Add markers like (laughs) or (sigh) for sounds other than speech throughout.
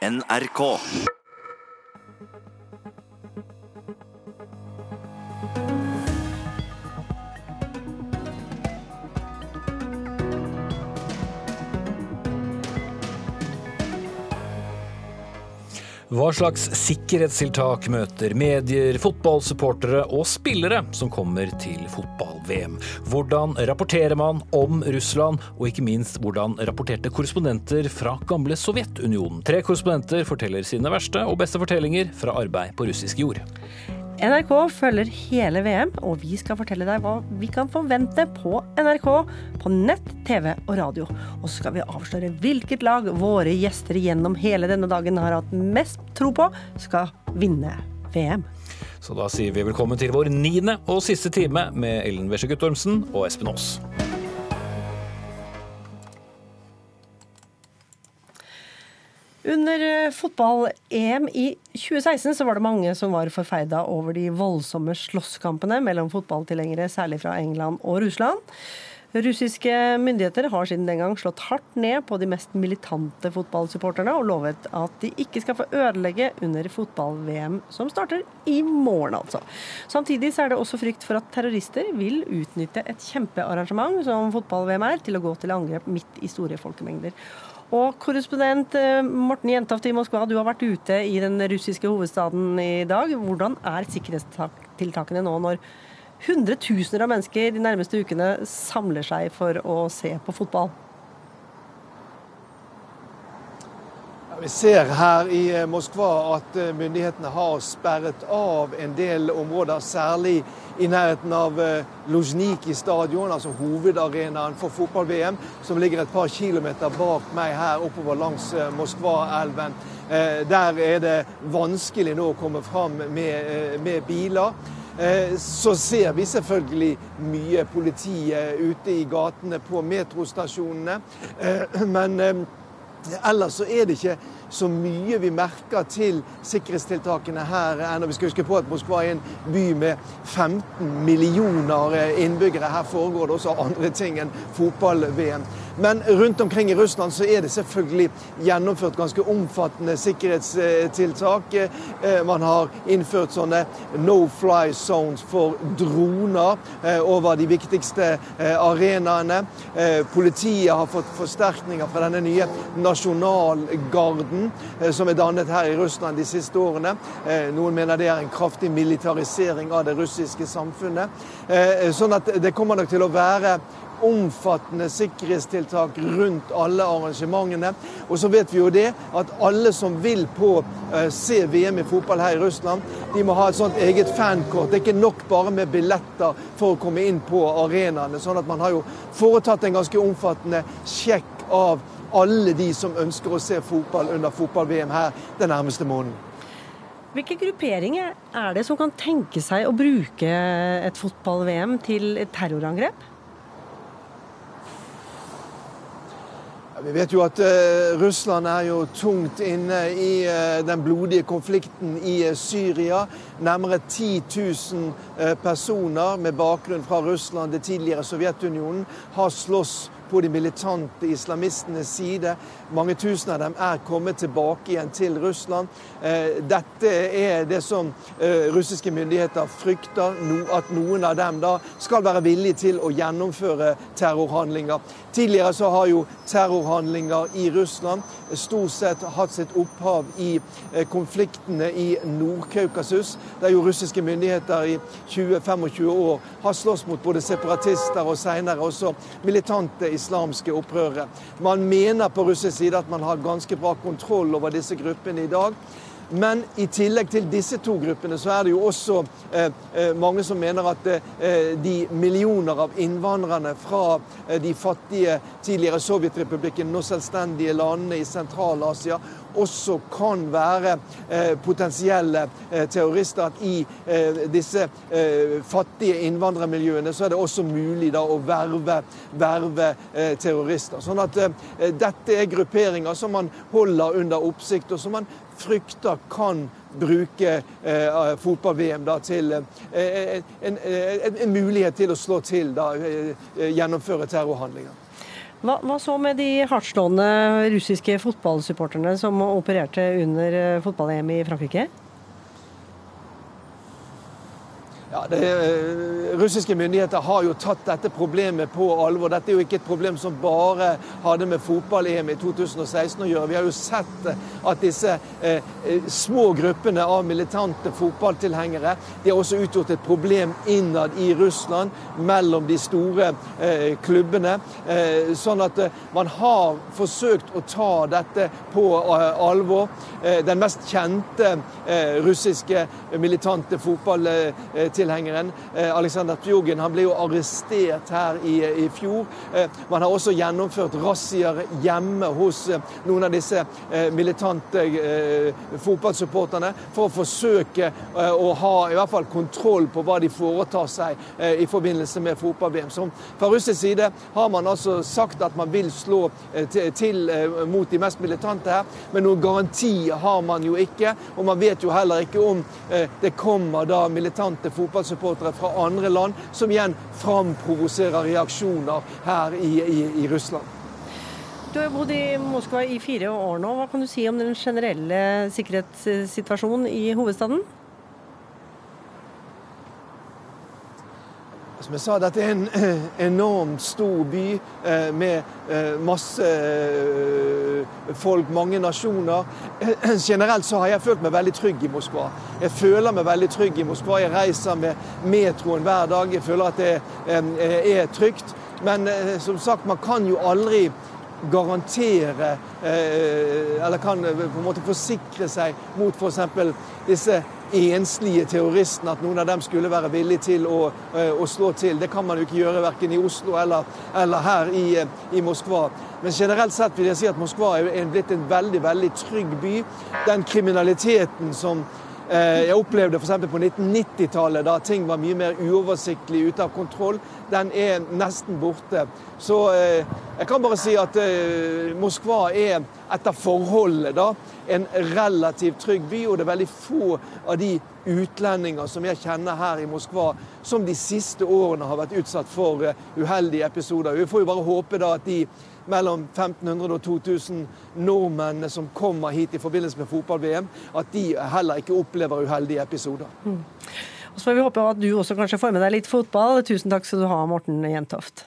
NRK. Hva slags sikkerhetstiltak møter medier, fotballsupportere og spillere som kommer til fotball-VM? Hvordan rapporterer man om Russland, og ikke minst hvordan rapporterte korrespondenter fra gamle Sovjetunionen? Tre korrespondenter forteller sine verste og beste fortellinger fra arbeid på russisk jord. NRK følger hele VM, og vi skal fortelle deg hva vi kan forvente på NRK, på nett, TV og radio. Og så skal vi avsløre hvilket lag våre gjester gjennom hele denne dagen har hatt mest tro på skal vinne VM. Så da sier vi velkommen til vår niende og siste time med Ellen Wesje Guttormsen og Espen Aas. Under eh, fotball-EM i 2016 så var det mange som var forferda over de voldsomme slåsskampene mellom fotballtilhengere, særlig fra England og Russland. Russiske myndigheter har siden den gang slått hardt ned på de mest militante fotballsupporterne og lovet at de ikke skal få ødelegge under fotball-VM, som starter i morgen, altså. Samtidig er det også frykt for at terrorister vil utnytte et kjempearrangement som fotball-VM er, til å gå til angrep midt i store folkemengder. Og korrespondent eh, Morten Jentoft i Moskva, du har vært ute i den russiske hovedstaden i dag. Hvordan er sikkerhetstiltakene nå når hundretusener av mennesker de nærmeste ukene samler seg for å se på fotball? Vi ser her i eh, Moskva at eh, myndighetene har sperret av en del områder, særlig i nærheten av eh, Luzjniki stadion, altså hovedarenaen for fotball-VM, som ligger et par kilometer bak meg her oppover langs Moskva-elven. Der er det vanskelig nå å komme fram med, med biler. Så ser vi selvfølgelig mye politi ute i gatene på metrostasjonene. Men ellers så er det ikke så mye vi merker til sikkerhetstiltakene her ennå. Vi skal huske på at Moskva er en by med 15 millioner innbyggere. Her foregår det også andre ting enn fotball-VM. Men rundt omkring i Russland så er det selvfølgelig gjennomført ganske omfattende sikkerhetstiltak. Eh, man har innført sånne no fly zones for droner eh, over de viktigste eh, arenaene. Politiet har fått forsterkninger fra denne nye nasjonalgarden som er dannet her i Russland de siste årene. Noen mener det er en kraftig militarisering av det russiske samfunnet. Sånn at det kommer nok til å være omfattende sikkerhetstiltak rundt alle arrangementene. Og så vet vi jo det at alle som vil på uh, se VM i fotball her i Russland, de må ha et sånt eget fankort. Det er ikke nok bare med billetter for å komme inn på arenaene. sånn at man har jo foretatt en ganske omfattende sjekk av alle de som ønsker å se fotball under fotball-VM her den nærmeste måneden. Hvilke grupperinger er det som kan tenke seg å bruke et fotball-VM til terrorangrep? Vi vet jo at uh, Russland er jo tungt inne i uh, den blodige konflikten i uh, Syria. Nærmere 10 000 personer med bakgrunn fra Russland, det tidligere Sovjetunionen, har slåss på de militante islamistenes side. Mange tusen av dem er kommet tilbake igjen til Russland. Eh, dette er det som eh, russiske myndigheter frykter, at noen av dem da skal være villige til å gjennomføre terrorhandlinger. Tidligere så har jo terrorhandlinger i Russland stort sett hatt sitt opphav i eh, konfliktene i Nord-Kaukasus, der jo russiske myndigheter i 20-25 år har slåss mot både separatister og senere også militante islamister islamske opprøret. Man mener på russisk side at man har ganske bra kontroll over disse gruppene i dag. Men i tillegg til disse to gruppene, så er det jo også eh, eh mange som mener at eh, de millioner av innvandrerne fra eh, de fattige tidligere Sovjetrepublikken, nå selvstendige landene i Sentral-Asia, også kan være eh, potensielle eh, terrorister. At i eh, disse fattige innvandrermiljøene så er det også mulig da, å verve, verve terrorister. Sånn at dette er grupperinger som man holder under oppsikt, og som man frykter kan bruke eh, fotball-VM til eh, en, en, en, mulighet til å slå til, da, eh, gjennomføre terrorhandlinger. Hva, hva, så med de hardtslående russiske fotballsupporterne som opererte under eh, fotball-EM i Frankrike? Ja, det, eh, russiske myndigheter har jo tatt dette problemet på alvor. Dette er jo ikke et problem som bare hadde med fotball-EM i 2016 å gjøre. Vi har jo sett eh, at disse eh, eh, små gruppene av militante fotballtilhengere de har også utgjort et problem innad i Russland, mellom de store eh, klubbene. Eh, sånn at man har forsøkt å ta dette på alvor. den mest kjente russiske militante fotballtilhengeren tilhengeren eh, Aleksandr Pjogin han ble jo arrestert her i, i fjor. Eh, man har også gjennomført razziaer hjemme hos eh, noen av disse militante fotballsupporterne for å forsøke å ha i hvert fall kontroll på hva de foretar seg i forbindelse med fotball-VM. Fra russisk side har man altså sagt at man vil slå til mot de mest militante her, men noen garanti har man jo ikke. Og man vet jo heller ikke om det kommer da militante fotballsupportere fotballsupportere fra andre land, som igjen framprovoserer reaksjoner her i, i, i Russland. Du har bodd i Moskva i fire år nå. Hva kan du si om den generelle sikkerhetssituasjonen i hovedstaden? Som jeg sa, dette er en (clears throat) enormt stor by eh, med eh, masse eh, folk, mange nasjoner. (clears throat) Generelt så har jeg følt meg veldig trygg i Moskva. Jeg føler meg veldig trygg i Moskva. Jeg reiser med metroen hver dag. Jeg føler at det er trygt. Men som sagt, man kan jo aldri garantere eller kan på en måte forsikre seg mot f.eks. disse enslige terroristene, at noen av dem skulle være villige til å, eh, å, slå til. Det kan man jo ikke gjøre verken i Oslo eller, eller her i, eh, i, Moskva. Men generelt sett vil jeg si at Moskva er blitt en veldig, veldig trygg by. Den kriminaliteten som jeg opplevde f.eks. på 1990-tallet, da ting var mye mer uoversiktlig, ute av kontroll. Den er nesten borte. Så jeg kan bare si at Moskva er etter forholdet da, en relativt trygg by, og det er veldig få av de utlendinger som jeg kjenner her i Moskva, som de siste årene har vært utsatt for eh, uheldige episoder. Vi får jo bare håpe da at de mellom 1500 og 2000 nordmennene som kommer hit i forbindelse med fotball-VM, at de heller ikke opplever uheldige episoder. Mm. Og så får vi håpe at du også kanskje får med deg litt fotball. Tusen takk skal du ha, Morten Jentoft.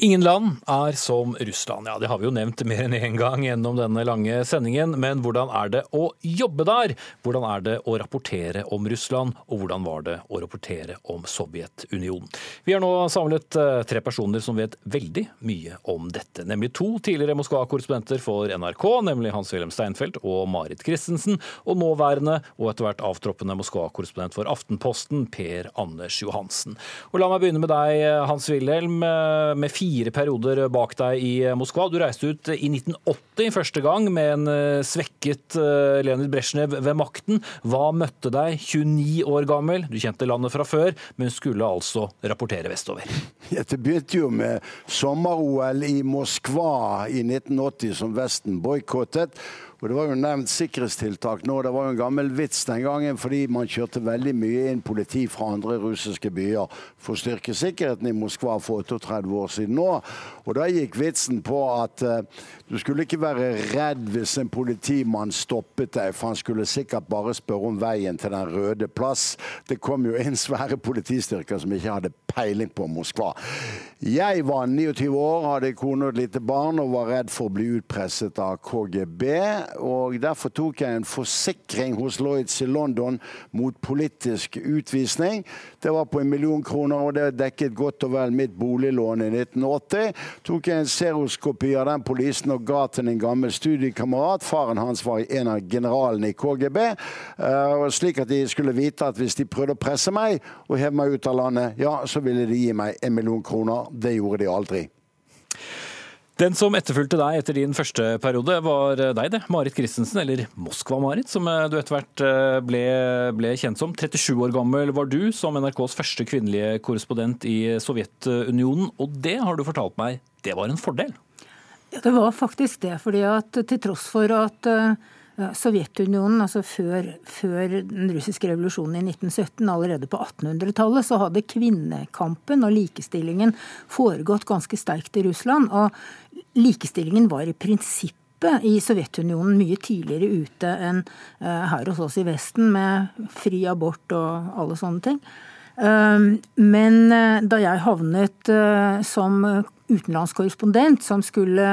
Ingen land er som Russland. Ja, Det har vi jo nevnt mer enn én en gang gjennom denne lange sendingen. Men hvordan er det å jobbe der? Hvordan er det å rapportere om Russland? Og hvordan var det å rapportere om Sovjetunionen? Vi har nå samlet eh, tre personer som vet veldig mye om dette. Nemlig to tidligere Moskva-korrespondenter for NRK, nemlig Hans-Wilhelm Steinfeld og Marit Christensen. Og nåværende og etter hvert avtroppende Moskva-korrespondent for Aftenposten, Per Anders Johansen. Og La meg begynne med deg, Hans-Wilhelm. Eh, med fire fire perioder bak deg i Moskva. Du reiste ut i 1980 første gang med en eh, svekket eh, Leonid Brezjnev ved makten. Hva møtte deg 29 år gammel? Du kjente landet fra før, men skulle altså rapportere vestover. (laughs) Det begynte jo med sommer-OL i Moskva i 1980 som Vesten boikottet. Og Det var jo nevnt sikkerhetstiltak nå. Det var jo en gammel vits den gangen fordi man kjørte veldig mye inn politi fra andre russiske byer for å styrke sikkerheten i Moskva for 38 år siden nå. Og da gikk vitsen på at uh, du skulle ikke være redd hvis en politimann stoppet deg, for han skulle sikkert bare spørre om veien til Den røde plass. Det kom jo inn svære politistyrker som ikke hadde peiling på Moskva. Jeg var 29 år, hadde kone og et lite barn og var redd for å bli utpresset av KGB. Og Derfor tok jeg en forsikring hos Lloyds i London mot politisk utvisning. Det var på en million kroner, og det dekket godt og vel mitt boliglån i 1980. Tok jeg en seroskopi av den polisen og ga til en gammel studiekamerat. Faren hans var en av generalene i KGB, uh, slik at de skulle vite at hvis de prøvde å presse meg og heve meg ut av landet, ja, så ville de gi meg en million kroner. Det gjorde de aldri. Den som etterfulgte deg etter din første periode, var deg, det. Marit Christensen, eller Moskva-Marit, som du etter hvert eh, ble, ble, kjent som. 37 år gammel var du som NRKs første kvinnelige korrespondent i Sovjetunionen. Og det har du fortalt meg, det var en fordel? Ja, det var faktisk det. fordi at til tross for at Sovjetunionen, altså før, før, den russiske revolusjonen i 1917, allerede på 1800-tallet, så hadde kvinnekampen og likestillingen foregått ganske sterkt i Russland. Og likestillingen var i prinsippet i Sovjetunionen mye tidligere ute enn eh, her hos oss i Vesten, med fri abort og alle sånne ting. Ehm, men eh, da jeg havnet eh, som utenlandskorrespondent som skulle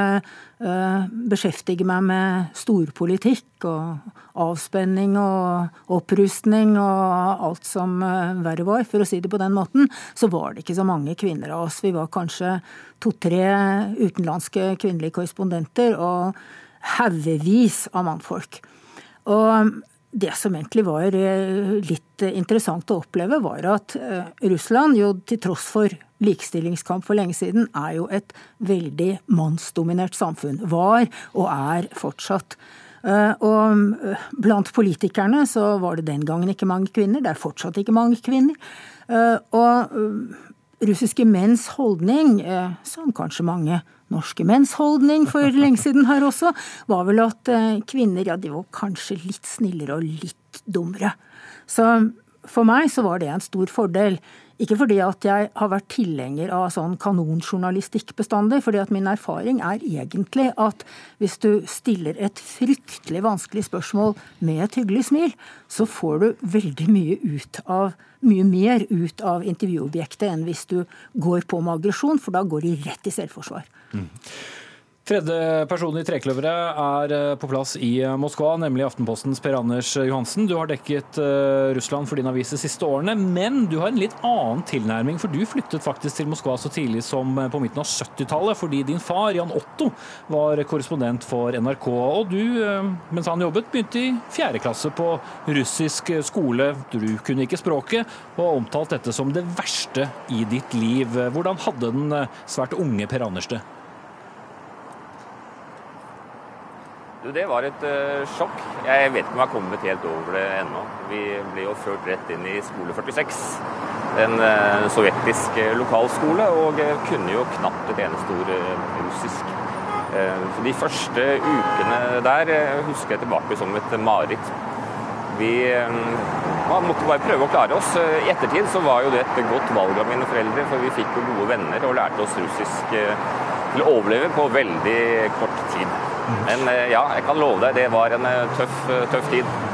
beskjeftige meg med storpolitikk og avspenning og opprustning og alt som verre var, for å si det på den måten, så var det ikke så mange kvinner av oss. Vi var kanskje to-tre utenlandske kvinnelige korrespondenter og haugevis av mannfolk. Og det som egentlig var eh, litt interessant å oppleve, var at Russland, jo til tross for likestillingskamp for lenge siden, er jo et veldig mannsdominert samfunn. Var og er fortsatt. Eh, og eh, blant politikerne så var det den gangen ikke mange kvinner. Det er fortsatt ikke mange kvinner. Eh, og russiske menns holdning, som kanskje mange norske menns holdning for (laughs) lenge siden her også, var vel at kvinner ja, de var kanskje litt snillere og litt dummere. Så for meg så var det en stor fordel. Ikke fordi at jeg har vært tilhenger av sånn kanonjournalistikk bestandig, fordi at min erfaring er egentlig at hvis du stiller et fryktelig vanskelig spørsmål med et hyggelig smil, så får du veldig mye ut av mye mer ut av intervjuobjektet enn hvis du går på med aggresjon, for da går de rett i selvforsvar. Mm. Tredje person i trekløveret er eh, på plass i eh, Moskva, nemlig Aftenpostens Per Anders Johansen. Du har dekket eh, Russland for din avis de siste årene, men du har en litt annen tilnærming. For du flyttet faktisk til Moskva så tidlig som på midten av 70-tallet, fordi din far, Jan Otto, var korrespondent for NRK. Og du, mens han jobbet, begynte i fjerde klasse på russisk skole. Du kunne ikke språket, og har omtalt dette som det verste i ditt liv. Hvordan hadde den svært unge Per Anders det? Det var et uh, sjokk. Jeg vet ikke om jeg har kommet helt over det ennå. Vi ble jo ført rett inn i skole 46, en uh, sovjetisk uh, lokalskole, og kunne jo knapt et eneste ord russisk. Så de første ukene der husker jeg tilbake som et mareritt. Vi måtte bare prøve å klare oss. I ettertid så var jo det et godt valg av mine foreldre, for vi fikk jo gode venner og lærte oss russisk til å overleve på veldig kort tid. Men eh, ja, jeg kan love deg, det var en eh, tøff, eh, tøff tid.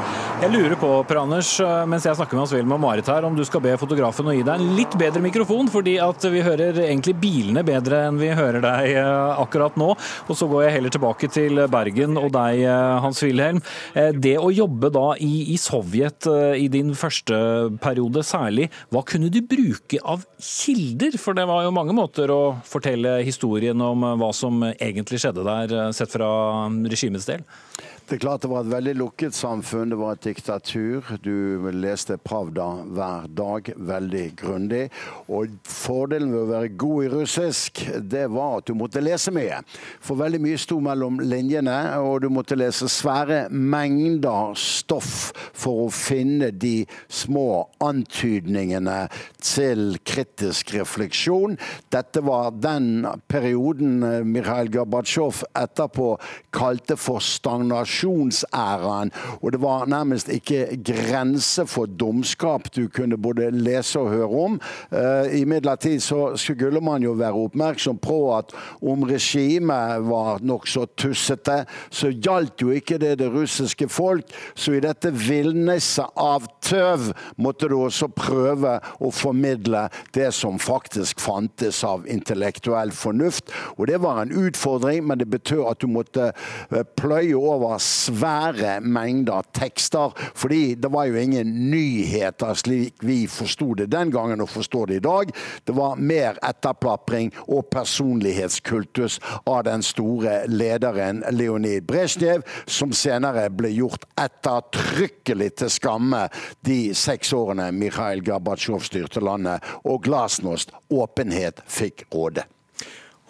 Jeg lurer på, Per Anders, mens jeg snakker med Hans-Wilhelm og Marit her, om du skal be fotografen å gi deg en litt bedre mikrofon, fordi at vi hører egentlig bilene bedre enn vi hører deg akkurat nå. Og så går jeg heller tilbake til Bergen og deg, Hans-Wilhelm. Det å jobbe da i, i, Sovjet i din første periode særlig, hva kunne du bruke av kilder? For det var jo mange måter å fortelle historien om hva som egentlig skjedde der, sett fra regimets del. Det er klart det var et veldig lukket samfunn. Det var et diktatur. Du leste Pravda hver dag, veldig grundig. Og fordelen ved å være god i russisk, det var at du måtte lese mye. For veldig mye sto mellom linjene, og du måtte lese svære mengder stoff for å finne de små antydningene til kritisk refleksjon. Dette var den perioden Mikhail Gorbatsjov etterpå kalte for stagnasjon revolusjonsæraen. Og det var nærmest ikke grense for dumskap du kunne både lese og høre om. Uh, Imidlertid skulle man jo være oppmerksom på at om regimet var nokså tussete, så gjaldt jo ikke det det russiske folk. Så i dette villniset av tøv måtte du også prøve å formidle det som faktisk fantes av intellektuell fornuft. Og det var en utfordring, men det betød at du måtte eh, pløye over svære mengder tekster. Fordi det var jo ingen nyheter slik vi forsto det den gangen og forstår det i dag. Det var mer etterplapring og personlighetskultus av den store lederen Leonid Brezjnev, som senere ble gjort ettertrykkelig til skamme de seks årene Mikhail Gorbatsjov styrte landet, og glasnost, åpenhet, fikk råde.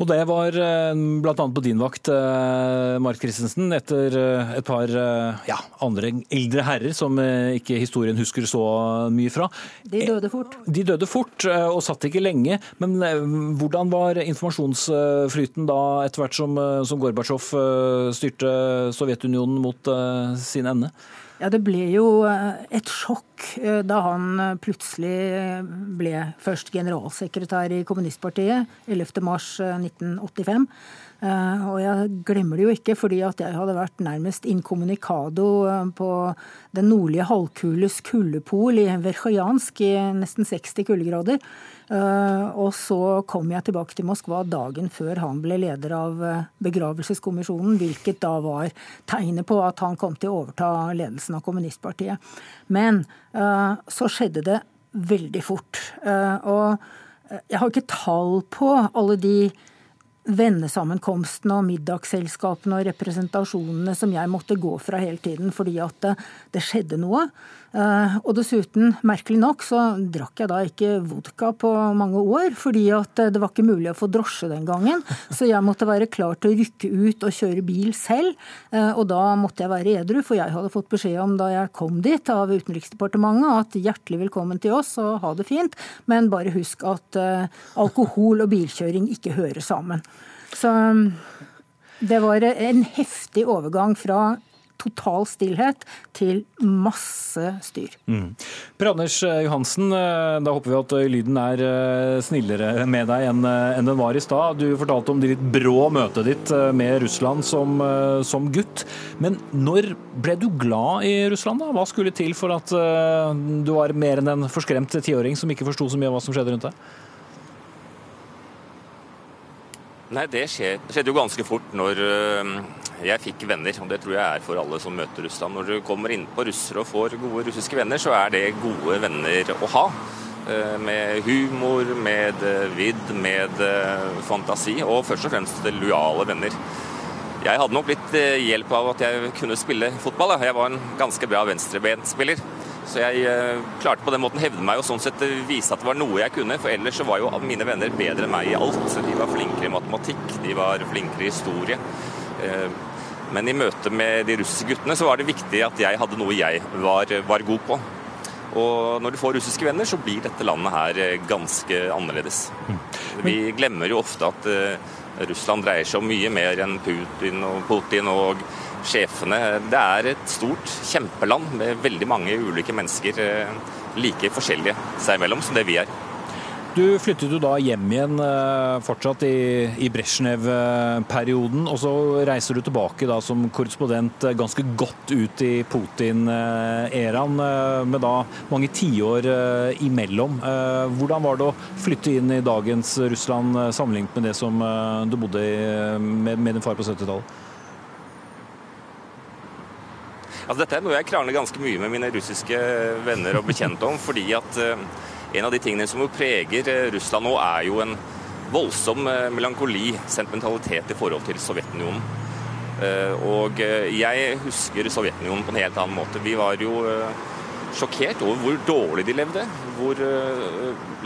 Og det var eh, bl.a. på din vakt, eh, Mark Christensen, etter eh, et par ja, andre eldre herrer som ikke historien husker så mye fra. De døde fort. De døde fort, og satt ikke lenge. Men hvordan var informasjonsflyten da, etter hvert som, som Gorbatsjov styrte Sovjetunionen mot sin ende? Ja, Det ble jo et sjokk da han plutselig ble først generalsekretær i kommunistpartiet 11.3.1985. Og jeg glemmer det jo ikke, fordi at jeg hadde vært nærmest inkommunikado på den nordlige halvkules kuldepol i Verkhajansk i nesten 60 kuldegrader. Eh, og så kom jeg tilbake til Moskva dagen før han ble leder av eh, begravelseskommisjonen, hvilket da var tegnet på at han kom til å overta ledelsen av kommunistpartiet. Men eh, så skjedde det veldig fort. Og jeg har ikke tall på alle de vennesammenkomstene og middagsselskapene og representasjonene som jeg måtte gå fra hele tiden fordi at det, skjedde noe. Uh, og dessuten, merkelig nok, så drakk jeg da ikke vodka på mange år, fordi at det var ikke mulig å få drosje den gangen. (laughs) Så jeg måtte være klar til å rykke ut og kjøre bil selv. Uh, og da måtte jeg være edru, for jeg hadde fått beskjed om da jeg kom dit av Utenriksdepartementet at hjertelig velkommen til oss og ha det fint, men bare husk at alkohol og bilkjøring ikke hører sammen. Så um, det var en heftig overgang fra total stillhet til masse styr. Mm. Per Anders Johansen, eh, da håper vi at eh, lyden er eh, snillere med deg enn den var i stad. Du fortalte om det litt brå møtet ditt med Russland som, som, gutt. Men når ble du glad i Russland? da? Hva skulle til for at du var mer enn en forskremt tiåring som ikke forsto så mye av hva som skjedde rundt deg? Nei, det skjedde jo ganske fort når jeg fikk venner, og det tror jeg er for alle som møter Russland. Når du kommer inn på russere og får gode russiske venner, så er det gode venner å ha. Eh, med humor, med eh, vidd, med eh, fantasi, og først og fremst lojale venner. Jeg hadde nok litt hjelp av at jeg kunne spille fotball. Jeg var en ganske bra venstrebentspiller. Så jeg klarte på den måten hevde meg og sånn sett vise at det var noe jeg kunne. For ellers så var jo mine venner bedre enn meg i alt. De var flinkere i matematikk, de var flinkere i historie. Men i møte med de russiske guttene så var det viktig at jeg hadde noe jeg var, var god på. Og når du får russiske venner, så blir dette landet her eh, ganske annerledes. Mm. Vi glemmer jo ofte at Russland dreier seg om mye mer enn Putin og Putin og sjefene. Det er et stort kjempeland med veldig mange ulike mennesker, uh, like forskjellige seg imellom som det vi er. Du flyttet jo da hjem igjen eh, fortsatt i, i Brezjnev-perioden, og så reiser du tilbake da som korrespondent eh, ganske godt ut i Putin-æraen, eh, med da mange tiår imellom. Hvordan var det å flytte inn i dagens Russland sammenlignet med det som du bodde i med, med din far på 70-tallet? Altså, dette er noe jeg krangler ganske mye med mine russiske venner og bekjente om. fordi at en av de tingene som preger eh, Russland nå, er jo en voldsom eh, melankoli, sentimentalitet i forhold til Sovjetunionen. Eh, og jeg husker Sovjetunionen på en helt annen måte. Vi var jo sjokkert over hvor dårlig de levde. Hvor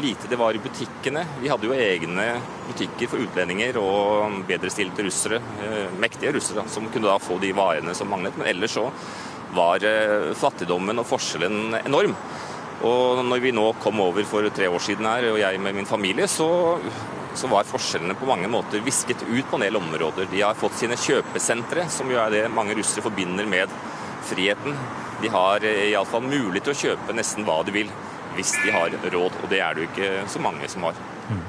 lite det var i butikkene. Vi hadde jo egne butikker for utlendinger og bedrestilte russere, mektige russere, som kunne da få de varene som manglet. Men ellers så var fattigdommen og forskjellen enorm. Og når vi nå kom over for tre år siden her, og jeg med min familie, så, så var forskjellene på mange måter visket ut på en del områder. De har fått sine kjøpesentre, som jo er det mange russere forbinder med friheten. De har eh, iallfall mulighet til å kjøpe nesten hva de vil, hvis de har råd. Og det er det jo ikke så mange som har. Mm.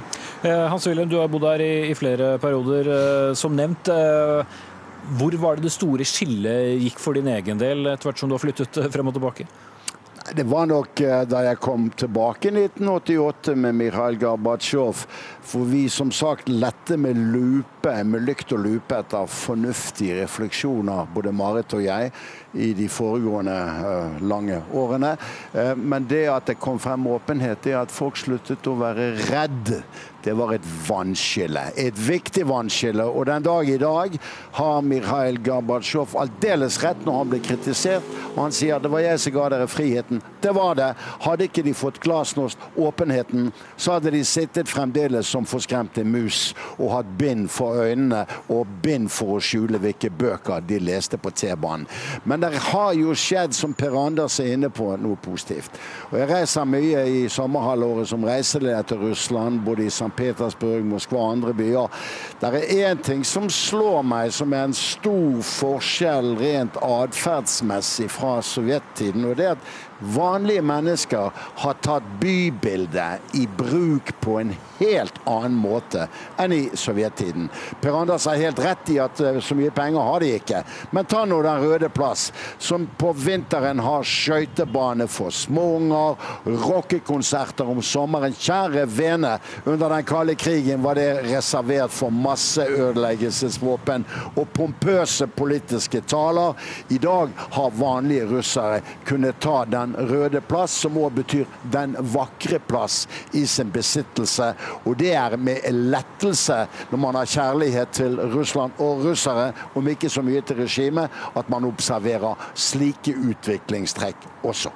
Eh, Hans Wilhelm, du har bodd her i, i flere perioder, eh, som nevnt. Hvor var det det store skillet gikk for din egen del, etter hvert som du har flyttet frem og tilbake? Det var nok eh, da jeg kom tilbake i 1988 med Mikhail Gorbatsjov. For vi som sagt lette med lupe, med lykt og lupe etter fornuftige refleksjoner, både Marit og jeg, i de foregående uh, lange årene. Men det at det kom frem åpenhet, det at folk sluttet å være redd det var et vannskille. Et viktig vannskille. Og den dag i dag har Mikhail Gorbatsjov aldeles rett når han blir kritisert. Og han sier det var jeg som ga dere friheten. Det var det. Hadde ikke de fått glasnost, åpenheten, så hadde de sittet fremdeles som forskremte mus og hatt bind for øynene og bind for å skjule hvilke bøker de leste på T-banen. Men det har jo skjedd, som Per Anders er inne på, noe positivt. Og jeg reiser mye i sommerhalvåret som reiseleder til Russland, både i St. Petersburg, Moskva og andre byer. Det er én ting som slår meg som er en stor forskjell rent atferdsmessig fra sovjettiden, og det er at vanlige mennesker har tatt bybildet i bruk på en helt annen måte enn i sovjettiden. Per Anders har helt rett i at eh, så mye penger har de ikke. Men ta nå Den røde plass, som på vinteren har skøytebane for småunger, rockekonserter om sommeren. Kjære vene, under den kalde krigen var det reservert for masseødeleggelsesvåpen og pompøse politiske taler. I dag har vanlige russere kunnet ta Den røde plass, som òg betyr Den vakre plass, i sin besittelse. Og det er med lettelse, når man har kjærlighet til Russland og russere, om ikke så mye til regimet, at man observerer slike utviklingstrekk også.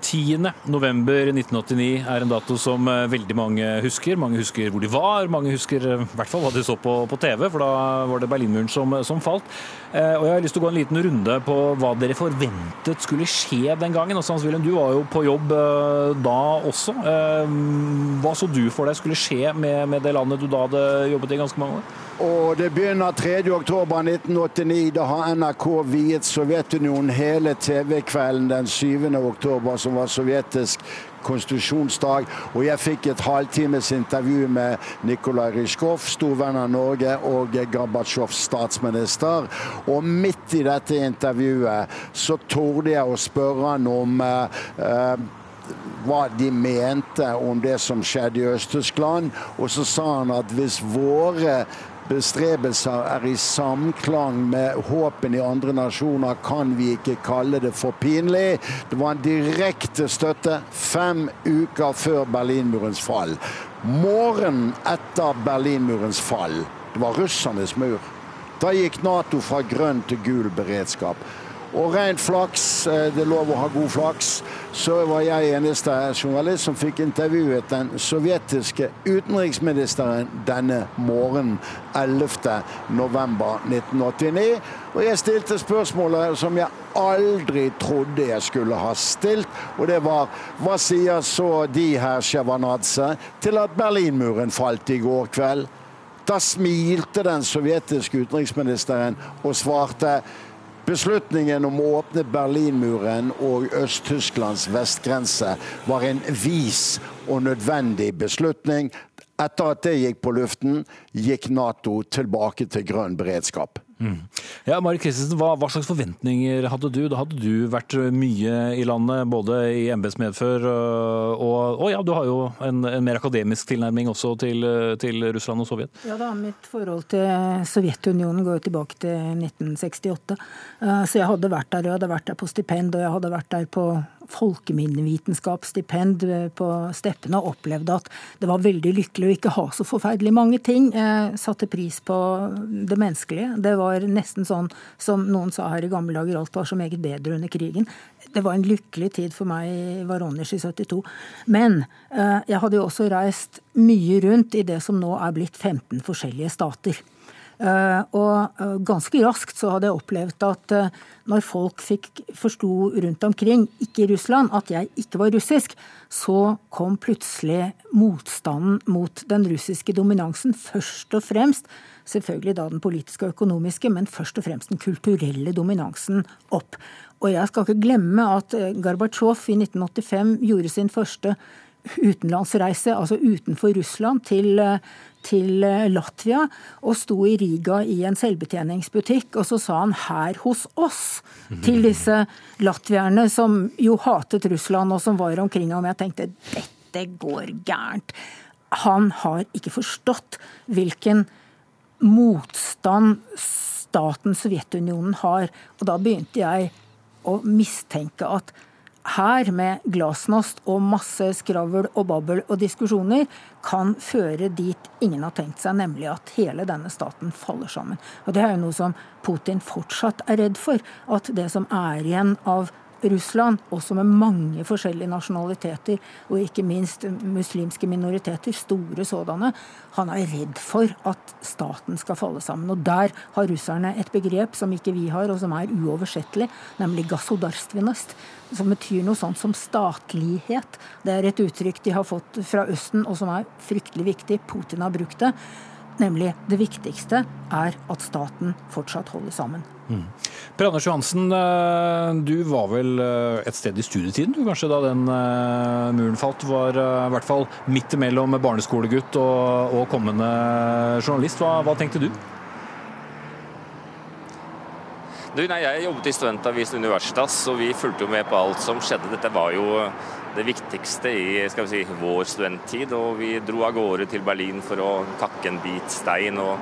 10.11.1989 er en dato som eh, veldig mange husker. Mange husker hvor de var, mange husker eh, i hvert fall hva de så på, på TV, for da var det Berlinmuren som, som falt. Eh, og Jeg har lyst til å gå en liten runde på hva dere forventet skulle skje den gangen. Også, Hans Wilhelm, Du var jo på jobb eh, da også. Eh, hva så du for deg skulle skje med, med det landet du da hadde jobbet i ganske mange år? Og det begynner 3.10.1989. Da har NRK viet Sovjetunionen hele TV-kvelden den 7. oktober, som var sovjetisk konstitusjonsdag. Og jeg fikk et halvtimes intervju med Nikolai Rysjkov, storvenn av Norge, og Gorbatsjovs statsminister. Og midt i dette intervjuet så torde jeg å spørre han om eh, hva de mente om det som skjedde i Øst-Tyskland. Og så sa han at hvis våre bestrebelser er i samklang med håpen i andre nasjoner, kan vi ikke kalle det for pinlig. Det var en direkte støtte fem uker før Berlinmurens fall. Morgenen etter Berlinmurens fall, det var russernes mur. Da gikk Nato fra grønn til gul beredskap. Og rent flaks, eh, det er lov å ha god flaks, så var jeg eneste journalist som fikk intervjuet den sovjetiske utenriksministeren denne morgenen 11.11.1989. Og jeg stilte spørsmålet som jeg aldri trodde jeg skulle ha stilt, og det var hva sier så de her, Sjevanadze, til at Berlinmuren falt i går kveld? Da smilte den sovjetiske utenriksministeren og svarte Beslutningen om å åpne Berlinmuren og Øst-Tysklands vestgrense var en vis og nødvendig beslutning. Etter at det gikk på luften, gikk Nato tilbake til grønn beredskap. Mm. Ja, Mari Christensen, hva, hva, slags forventninger hadde du? Da hadde du vært mye i landet, både i embetsmedfør og, og, ja, du har jo en, en, mer akademisk tilnærming også til, til, Russland og Sovjet? Ja da, mitt forhold til Sovjetunionen går jo tilbake til 1968. Eh, så jeg hadde vært der, jeg hadde vært der på stipend, og jeg hadde vært der på folkeminnevitenskapsstipend på Steppene og opplevde at det var veldig lykkelig å ikke ha så forferdelig mange ting. Jeg satte pris på det menneskelige. Det var nesten sånn som noen sa her i gamle dager, alt var så meget bedre under krigen. Det var en lykkelig tid for meg i Varonezj i 72. Men eh, jeg hadde jo også reist mye rundt i det som nå er blitt 15 forskjellige stater. Eh, og eh, ganske raskt så hadde jeg opplevd at eh, når folk fikk forsto rundt omkring, ikke i Russland, at jeg ikke var russisk, så kom plutselig motstanden mot den russiske dominansen først og fremst selvfølgelig da den politiske og økonomiske, men først og fremst den kulturelle dominansen opp. Og jeg skal ikke glemme at Gorbatsjov i 1985 gjorde sin første utenlandsreise, altså utenfor Russland, til, til, Latvia, og sto i Riga i en selvbetjeningsbutikk, og så sa han 'her hos oss' til disse latvierne som jo hatet Russland, og som var omkring ham. Jeg tenkte dette går gærent. Han har ikke forstått hvilken motstand staten Sovjetunionen har. Og da begynte jeg å mistenke at her, med glasnost og masse skravl og babbel og diskusjoner, kan føre dit ingen har tenkt seg, nemlig at hele denne staten faller sammen. Og Det er jo noe som Putin fortsatt er redd for. At det som er igjen av Russland, også med mange forskjellige nasjonaliteter, og ikke minst muslimske minoriteter, store sådanne, han er redd for at staten skal falle sammen. Og der har russerne et begrep som ikke vi har, og som er uoversettelig, nemlig gasodarstvinest, som betyr noe sånt som statlighet. Det er et uttrykk de har fått fra Østen, og som er fryktelig viktig. Putin har brukt det. Nemlig det viktigste er at staten fortsatt holder sammen. Mm. Per Anders Johansen, eh, du var vel eh, et sted i studietiden du kanskje da den uh, muren falt? Var i hvert fall midt imellom barneskolegutt og, og kommende journalist. Hva, hva tenkte du? Du, nei, jeg jobbet i Studentavisen Universitas, og vi fulgte jo med på alt som skjedde. Dette var jo det viktigste i skal vi si, vår studenttid. Og vi dro av gårde til Berlin for å kakke en bit stein og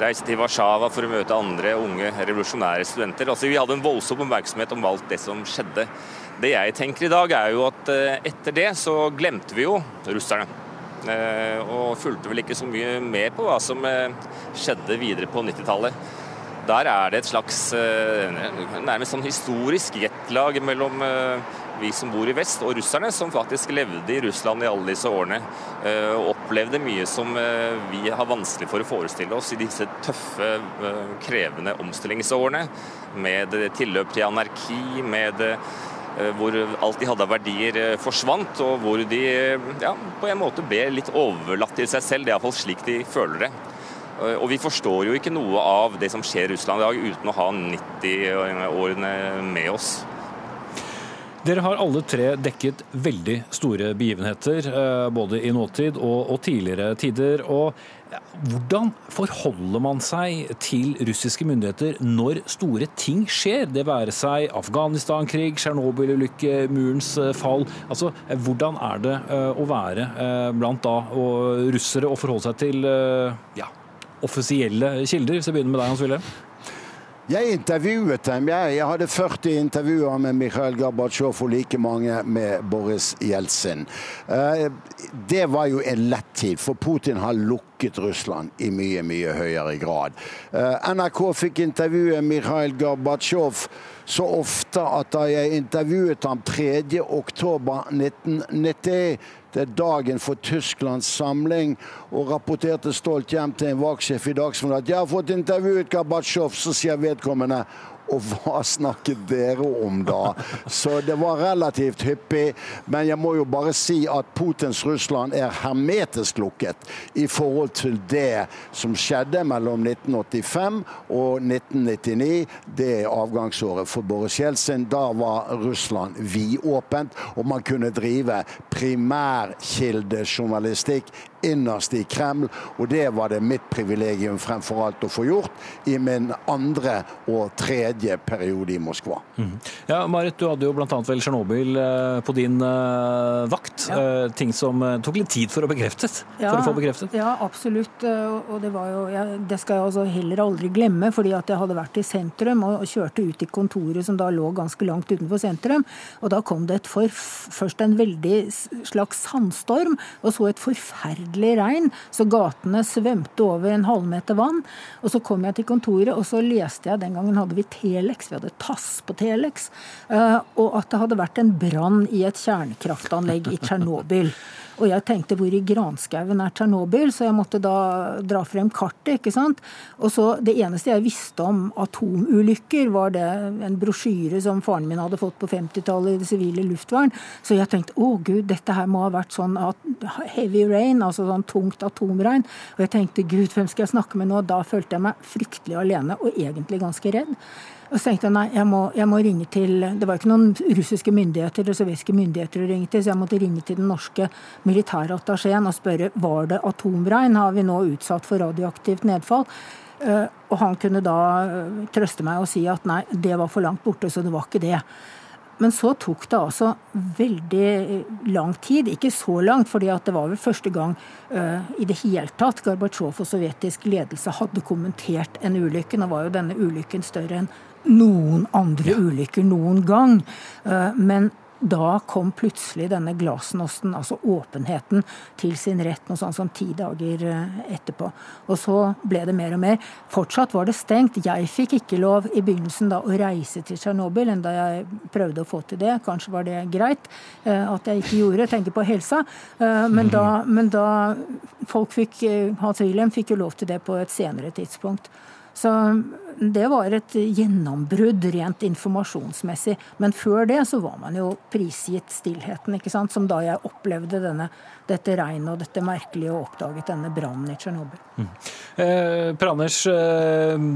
reise til Warszawa for å møte andre unge revolusjonære studenter. Altså, vi hadde en voldsom oppmerksomhet om alt det som skjedde. Det jeg tenker i dag, er jo at eh, etter det så glemte vi jo russerne. Eh, og fulgte vel ikke så mye med på hva som eh, skjedde videre på 90-tallet. Der er det et slags nærmest sånn historisk jetlag mellom vi som bor i vest, og russerne, som faktisk levde i Russland i alle disse årene. Eh, og opplevde mye som eh, vi har vanskelig for å forestille oss i disse tøffe, eh, krevende omstillingsårene. Med tilløp til anarki, med hvor alt de hadde av verdier forsvant, og hvor de ja, på en måte ble litt overlatt til seg selv. Det er iallfall slik de føler det. Og vi forstår jo ikke noe av det som skjer i Russland i dag uten å ha 90-årene med oss. Dere har alle tre dekket veldig store begivenheter, eh, både i nåtid og, og tidligere tider. og hvordan forholder man seg til russiske myndigheter når store ting skjer? Det være seg Afghanistan-krig, Tsjernobyl-ulykke, murens eh, fall. Altså, Hvordan er det eh, å være blant da og russere og forholde seg til ja, offisielle kilder? Hvis jeg begynner med deg, Hans Wilhelm? Jeg intervjuet dem. Jeg, jeg hadde 40 intervjuer med Mikhail Gorbatsjov og like mange med Boris Jeltsin. Eh, det var jo en lett tid, for Putin har lukket Russland i mye, mye høyere grad. Eh, NRK fikk intervjue Mikhail Gorbatsjov så ofte at da jeg intervjuet ham 3.10.1990 det er dagen for Tysklands samling, og rapporterte stolt hjem til en vaktsjef i Dagsnytt at jeg har fått intervjuet Gorbatsjov, så sier vedkommende og hva snakket dere om da? Så det var relativt hyppig. Men jeg må jo bare si at Putins Russland er hermetisk lukket i forhold til det som skjedde mellom 1985 og 1999. Det avgangsåret for Boris Jeltsin. Da var Russland vidåpent, og man kunne drive primærkildejournalistikk innerst i Kreml. Og det var det mitt privilegium fremfor alt å få gjort i min andre og tredje periode i Moskva. Mm. Ja, Marit, du hadde jo bl.a. vel Tsjernobyl eh, på din uh, vakt. Ja. Uh, ting som tok litt tid for å, bekreftet, ja, for å få bekreftet? Ja, absolutt. Og det var jo ja, Det skal jeg altså heller aldri glemme, fordi at jeg hadde vært i sentrum og kjørte ut i kontoret som da lå ganske langt utenfor sentrum. Og da kom det et for, først en veldig slags sandstorm, og så et forferdelig forferdelig regn, så gatene svømte over en halvmeter vann. Og så kom jeg til kontoret, og så leste jeg Den gangen hadde vi Telex, vi hadde Tass på Telex. Eh, og at det hadde vært en brann i et kjernekraftanlegg i Tsjernobyl. Og jeg tenkte hvor i granskauen er Tsjernobyl, så jeg måtte da dra frem kartet. ikke sant? Og så Det eneste jeg visste om atomulykker, var det en brosjyre som faren min hadde fått på 50-tallet i det sivile luftvern. Så jeg tenkte å gud, dette her må ha vært sånn heavy rain, altså sånn tungt atomregn. Og jeg tenkte gud, hvem skal jeg snakke med nå? Da følte jeg meg fryktelig alene og egentlig ganske redd. Og så tenkte jeg nei, jeg må, jeg må, ringe til Det var ikke noen russiske myndigheter eller sovjetiske myndigheter å ringe til, så jeg måtte ringe til den norske militærattachéen og spørre var det atomregn. Har vi nå utsatt for radioaktivt nedfall? Uh, og han kunne da uh, trøste meg og si at nei, det var for langt borte, så det var ikke det. Men så tok det altså veldig lang tid. Ikke så langt, fordi det var vel første gang uh, i det hele tatt Gorbatsjov og sovjetisk ledelse hadde kommentert en ulykke. Nå var jo denne ulykken større enn noen andre ja. ulykker noen gang. Eh, men da kom plutselig denne glasnosten, altså åpenheten, til sin rett noe sånn som ti dager eh, etterpå. Og så ble det mer og mer. Fortsatt var det stengt. Jeg fikk ikke lov i begynnelsen da å reise til Tsjernobyl, enda jeg prøvde å få til det. Kanskje var det greit eh, at jeg ikke gjorde, tenker på helsa. Men da, men da folk fikk Hans Wilhelm fikk jo lov til det på et senere tidspunkt. Så det var et gjennombrudd rent informasjonsmessig. Men før det så var man jo prisgitt stillheten, ikke sant? som da jeg opplevde denne, dette regnet og dette merkelige og oppdaget denne brannen i Tsjernobyl. Mm. Eh, per Anders, eh,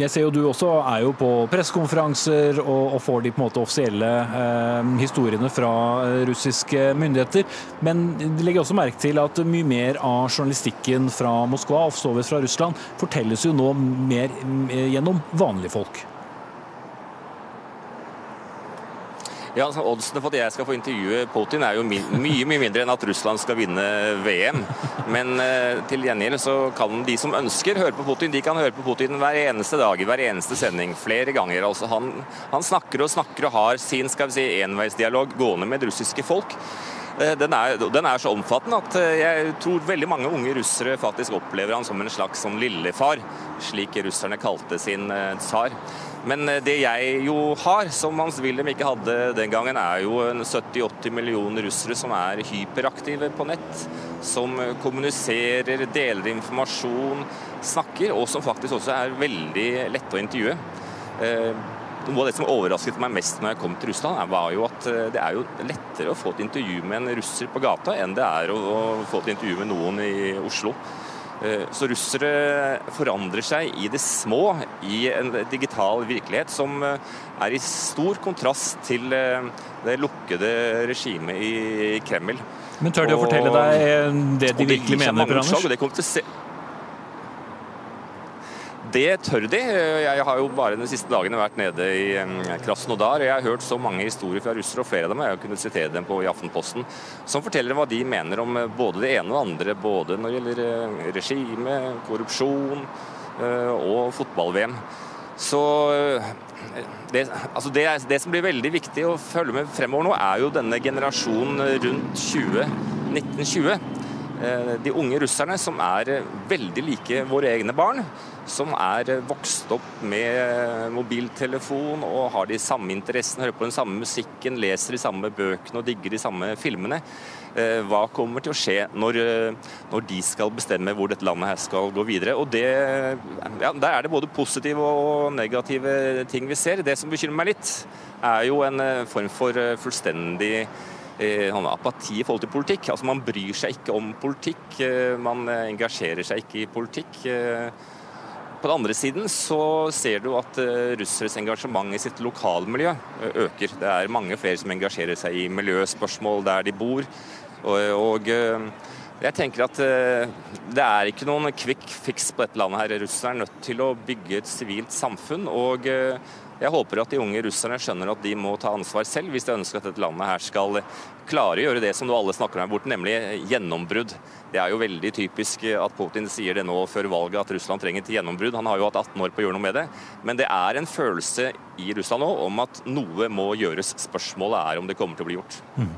jeg ser jo du også er jo på pressekonferanser og, og, får de på en måte offisielle eh, historiene fra eh, russiske myndigheter. Men de legger også merke til at mye mer av journalistikken fra Moskva offsovet fra Russland fortelles jo nå mer eh, gjennom vanlige folk. Ja, altså, Oddsene for at jeg skal få intervjue Putin er jo mye mye mindre enn at Russland skal vinne VM. Men eh, til gjengjeld så kan de som ønsker høre på Putin, de kan høre på Putin hver eneste dag, i hver eneste sending, flere ganger. Altså, han, han snakker og snakker og har sin skal vi si, enveisdialog gående med russiske folk. Eh, den er, den er, så omfattende at eh, jeg tror veldig mange unge russere faktisk opplever han som en slags som lillefar, slik russerne kalte sin tsar. Men det jeg jo har, som Hans Wilhelm ikke hadde den gangen, er jo 70-80 millioner russere som er hyperaktive på nett. Som kommuniserer, deler informasjon, snakker, og som faktisk også er veldig lette å intervjue. Noe av det som overrasket meg mest når jeg kom til Russland, var jo at eh, det er jo lettere å få et intervju med en russer på gata enn det er å, få et intervju med noen i Oslo. Eh, så russere forandrer seg i det små i en digital virkelighet som eh, er i stor kontrast til det lukkede regimet i Kreml. Men tør de å fortelle deg det de virkelig mener, Anders? Det kommer til å se det tør de. Jeg har jo bare de siste dagene vært nede i Krasnodar. Jeg har hørt så mange historier fra russere, og flere av dem jeg har kunnet sitere dem på i Aftenposten, som forteller hva de mener om eh, både det ene og det andre. Både når det gjelder eh, regime, korrupsjon eh, og fotball-VM. Så det, altså det, det, som blir veldig viktig å følge med fremover nå, er jo denne generasjonen rundt 20, 1920. De unge russerne som er veldig like våre egne barn som er vokst opp med mobiltelefon og har de samme interessene, hører på den samme musikken, leser de samme bøkene og digger de samme filmene. Eh, hva kommer til å skje når, eh, når de skal bestemme hvor dette landet her skal gå videre? Og det, ja, Der er det både positive og negative ting vi ser. Det som bekymrer meg litt, er jo en eh, form for fullstendig sånn apati i forhold til politikk. Altså Man bryr seg ikke om politikk, man engasjerer seg ikke i politikk. På den andre siden så ser du at russeres engasjement i sitt lokalmiljø øker. Det er mange flere som engasjerer seg i miljøspørsmål der de bor. Og, jeg tenker at det er ikke noen quick fix på dette landet. her. Russerne er nødt til å bygge et sivilt samfunn. og jeg håper at de unge russerne skjønner at de må ta ansvar selv hvis de ønsker at dette landet her skal klare å gjøre det som alle snakker om her borte, nemlig gjennombrudd. Det er jo veldig typisk at Putin sier det nå før valget at Russland trenger et gjennombrudd. Han har jo hatt 18 år på å gjøre noe med det. Men det er en følelse i Russland nå om at noe må gjøres. Spørsmålet er om det kommer til å bli gjort. Mm.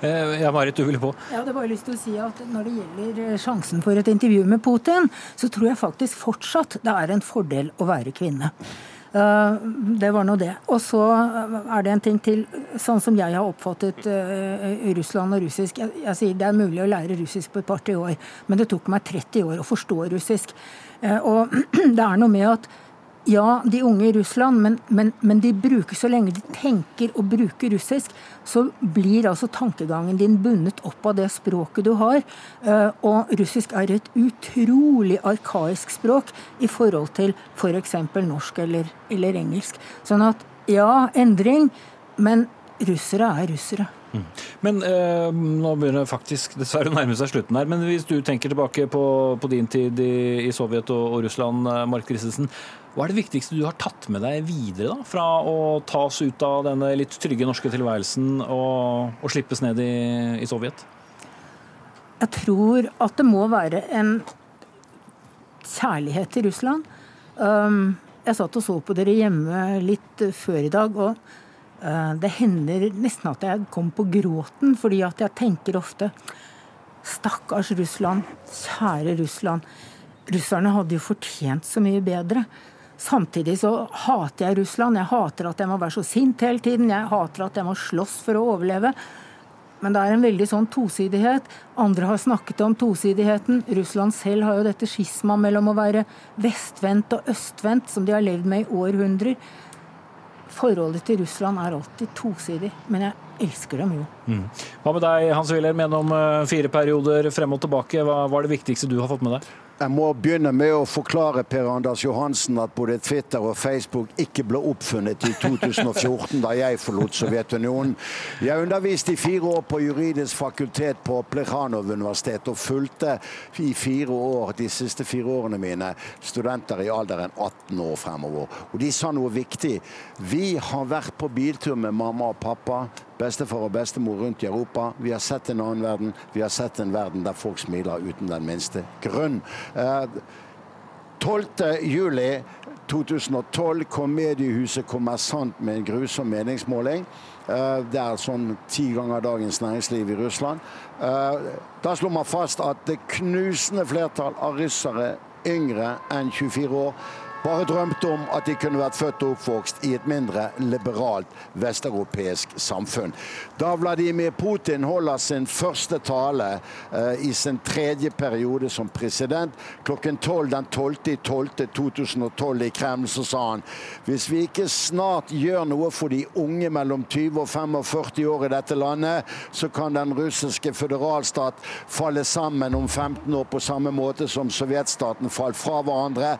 Eh, ja, Marit, du ville på? Ja, det var lyst til å si at Når det gjelder eh, sjansen for et intervju med Putin, så tror jeg faktisk fortsatt det er en fordel å være kvinne. Eh, det var nå det. Og så er det en ting til. Sånn som jeg har oppfattet uh, Russland og russisk jeg, jeg, sier Det er mulig å lære russisk på et par-tre år, men det tok meg 30 år å forstå russisk. Og (clears throat) det er noe med at ja, de unge i Russland, men, men, men, de bruker så lenge de tenker og bruker russisk, så blir altså tankegangen din bundet opp av det språket du har. Eh, og russisk er et utrolig arkaisk språk i forhold til f.eks. For norsk eller, eller engelsk. Sånn at ja, endring, men russere er russere. Men eh, nå begynner faktisk dessverre å nærme seg slutten her. Men hvis du tenker tilbake på, på din tid i, i Sovjet og, og Russland, eh, Mark Christensen. Hva er det viktigste du har tatt med deg videre da, fra å ta oss ut av denne litt trygge norske tilværelsen og, og slippes ned i, i, Sovjet? Jeg tror at det må være en kjærlighet til Russland. Um, jeg satt og så på dere hjemme litt før i dag. og det hender nesten at jeg kommer på gråten, fordi at jeg tenker ofte Stakkars Russland. Kjære Russland. Russerne hadde jo fortjent så mye bedre. Samtidig så hater jeg Russland. Jeg hater at jeg må være så sint hele tiden. Jeg hater at jeg må slåss for å overleve. Men det er en veldig sånn tosidighet. Andre har snakket om tosidigheten. Russland selv har jo dette skisma mellom å være vestvendt og østvendt, som de har levd med i århundrer. Forholdet til Russland er alltid tosidig, men jeg elsker dem jo. Mm. Hva med deg, Hans Wilhelm, gjennom eh, fire perioder frem og tilbake? Hva var det viktigste du har fått med deg? Jeg må begynne med å forklare Per Anders Johansen at både Twitter og Facebook ikke ble oppfunnet i 2014, da jeg forlot Sovjetunionen. Jeg underviste i fire år på juridisk fakultet på Plekhanov universitet, og fulgte i fire år, de siste fire årene mine, studenter i alderen 18 år fremover. Og de sa noe viktig. Vi har vært på biltur med mamma og pappa bestefar og bestemor rundt i Europa. Vi har sett en annen verden. Vi har sett en verden der folk smiler uten den minste grunn. 12. Eh, juli 2012 kom mediehuset Kommersant med en grusom meningsmåling. Eh, det er sånn ti ganger Dagens Næringsliv i Russland. Eh, da slo man fast at det knusende flertall av russere yngre enn 24 år bare drømte om at de kunne vært født og oppvokst i et mindre liberalt vesteuropeisk samfunn. Da Vladimir Putin holder sin første tale eh, i sin tredje periode som president klokken 12 den 12.12.2012 i Kreml, så sa han hvis vi ikke snart gjør noe for de unge mellom 20 og 45 år i dette landet, så kan den russiske føderalstat falle sammen om 15 år på samme måte som sovjetstaten falt fra hverandre.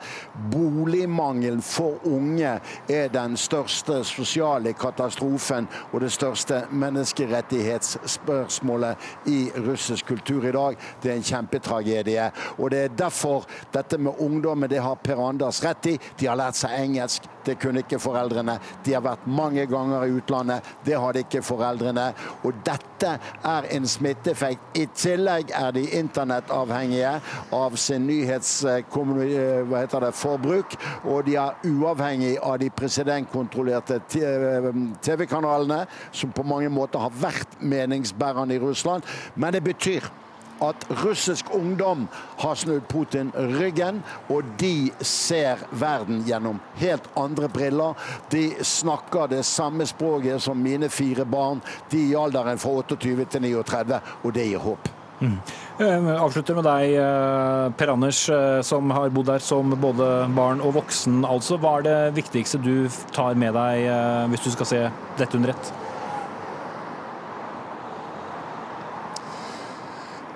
Bolig Boligmangelen for unge er den største sosiale katastrofen og det største menneskerettighetsspørsmålet i russisk kultur i dag. Det er en kjempetragedie. Og det er derfor dette med ungdommen, det har Per Anders rett i. De har lært seg engelsk. Det kunne ikke foreldrene. De har vært mange ganger i utlandet. Det hadde ikke foreldrene. Og dette er en smitteeffekt. I tillegg er de internettavhengige av sin nyhetsforbruk og de er uavhengig av de presidentkontrollerte TV-kanalene, som på mange måter har vært meningsbærende i Russland. Men det betyr at russisk ungdom har snudd Putin ryggen, og de ser verden gjennom helt andre briller. De snakker det samme språket som mine fire barn, de i alderen fra 28 til 39, og det gir håp. Mm. Avslutter med deg, eh, Per Anders, eh, som har bodd der som både barn og voksen. altså. Hva er det viktigste du tar med deg eh, hvis du skal se dette under ett?